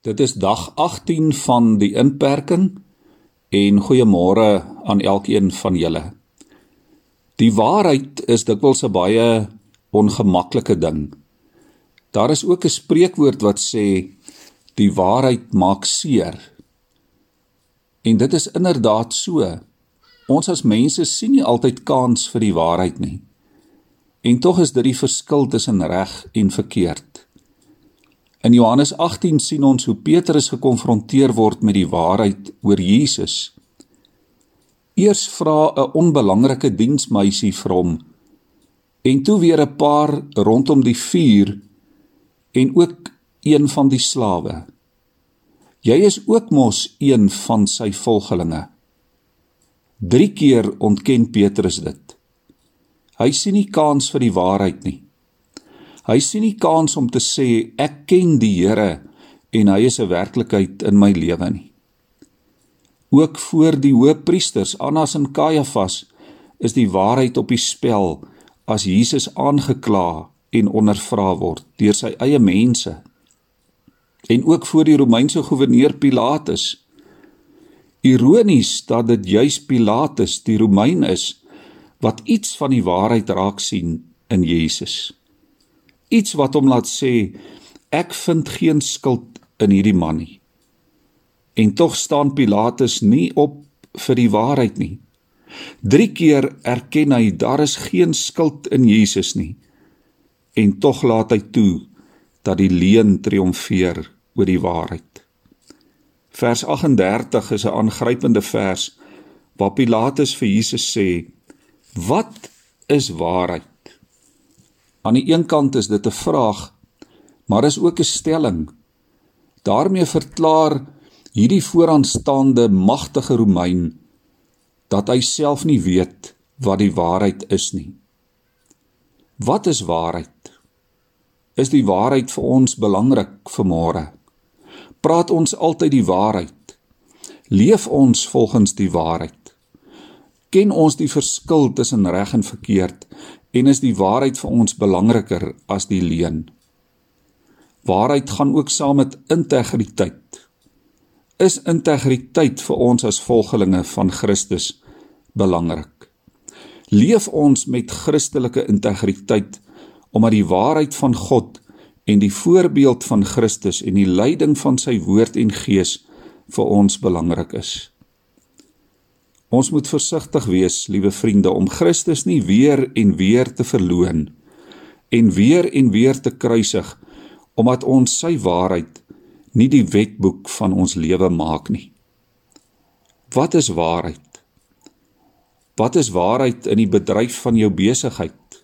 Dit is dag 18 van die inperking en goeiemôre aan elkeen van julle. Die waarheid is dikwels 'n baie ongemaklike ding. Daar is ook 'n spreekwoord wat sê die waarheid maak seer. En dit is inderdaad so. Ons as mense sien nie altyd kans vir die waarheid nie. En tog is dit die verskil tussen reg en verkeerd. In Johannes 18 sien ons hoe Petrus gekonfronteer word met die waarheid oor Jesus. Eers vra 'n onbelangrike diensmeisie vir hom en toe weer 'n paar rondom die vuur en ook een van die slawe. Jy is ook mos een van sy volgelinge. 3 keer ontken Petrus dit. Hy sien nie kans vir die waarheid nie. Hy sien nie kans om te sê ek ken die Here en hy is 'n werklikheid in my lewe nie. Ook voor die hoëpriesters Annas en Kajafas is die waarheid op die spel as Jesus aangekla en ondervra word deur sy eie mense. En ook voor die Romeinse goewerneur Pilatus. Ironies dat dit juis Pilatus, die Romein is, wat iets van die waarheid raak sien in Jesus iets wat hom laat sê ek vind geen skuld in hierdie man nie. En tog staan Pilatus nie op vir die waarheid nie. 3 keer erken hy daar is geen skuld in Jesus nie. En tog laat hy toe dat die leuen triomfeer oor die waarheid. Vers 38 is 'n aangrypende vers waar Pilatus vir Jesus sê: "Wat is waarheid?" Aan die een kant is dit 'n vraag, maar is ook 'n stelling. daarmee verklaar hierdie vooraanstaande magtige Romein dat hy self nie weet wat die waarheid is nie. Wat is waarheid? Is die waarheid vir ons belangrik vanmôre? Praat ons altyd die waarheid? Leef ons volgens die waarheid? Ken ons die verskil tussen reg en verkeerd en is die waarheid vir ons belangriker as die leuen. Waarheid gaan ook saam met integriteit. Is integriteit vir ons as volgelinge van Christus belangrik? Leef ons met Christelike integriteit omdat die waarheid van God en die voorbeeld van Christus en die leiding van sy woord en gees vir ons belangrik is. Ons moet versigtig wees, liewe vriende, om Christus nie weer en weer te verloon en weer en weer te kruisig omdat ons sy waarheid nie die wetboek van ons lewe maak nie. Wat is waarheid? Wat is waarheid in die bedryf van jou besigheid?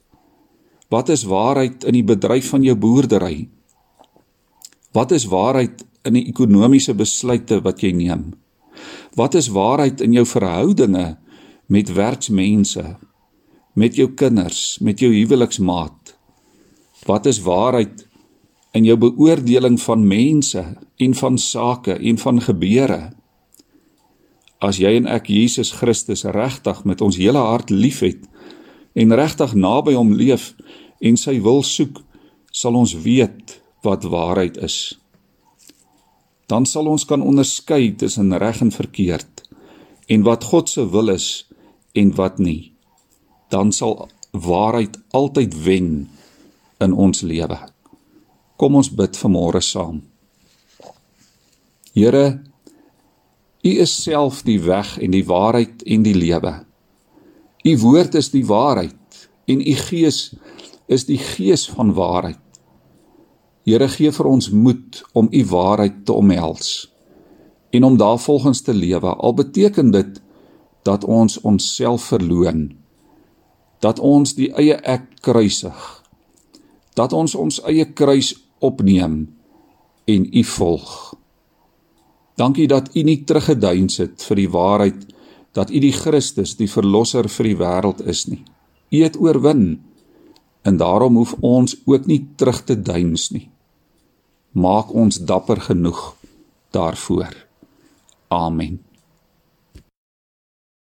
Wat is waarheid in die bedryf van jou boerdery? Wat is waarheid in die ekonomiese besluite wat jy neem? Wat is waarheid in jou verhoudinge met werksmense, met jou kinders, met jou huweliksmaat? Wat is waarheid in jou beoordeling van mense en van sake en van gebeure? As jy en ek Jesus Christus regtig met ons hele hart liefhet en regtig naby hom leef en sy wil soek, sal ons weet wat waarheid is dan sal ons kan onderskei tussen reg en verkeerd en wat God se wil is en wat nie. Dan sal waarheid altyd wen in ons lewe. Kom ons bid vanmôre saam. Here, U is self die weg en die waarheid en die lewe. U woord is die waarheid en U gees is die gees van waarheid. Here gee vir ons moed om u waarheid te omhels en om daarvolgens te lewe. Al beteken dit dat ons onsself verloon, dat ons die eie ek kruisig, dat ons ons eie kruis opneem en u volg. Dankie dat u nie teruggeduins het vir die waarheid dat u die Christus, die verlosser vir die wêreld is nie. U het oorwin en daarom hoef ons ook nie terug te duins nie maak ons dapper genoeg daarvoor. Amen.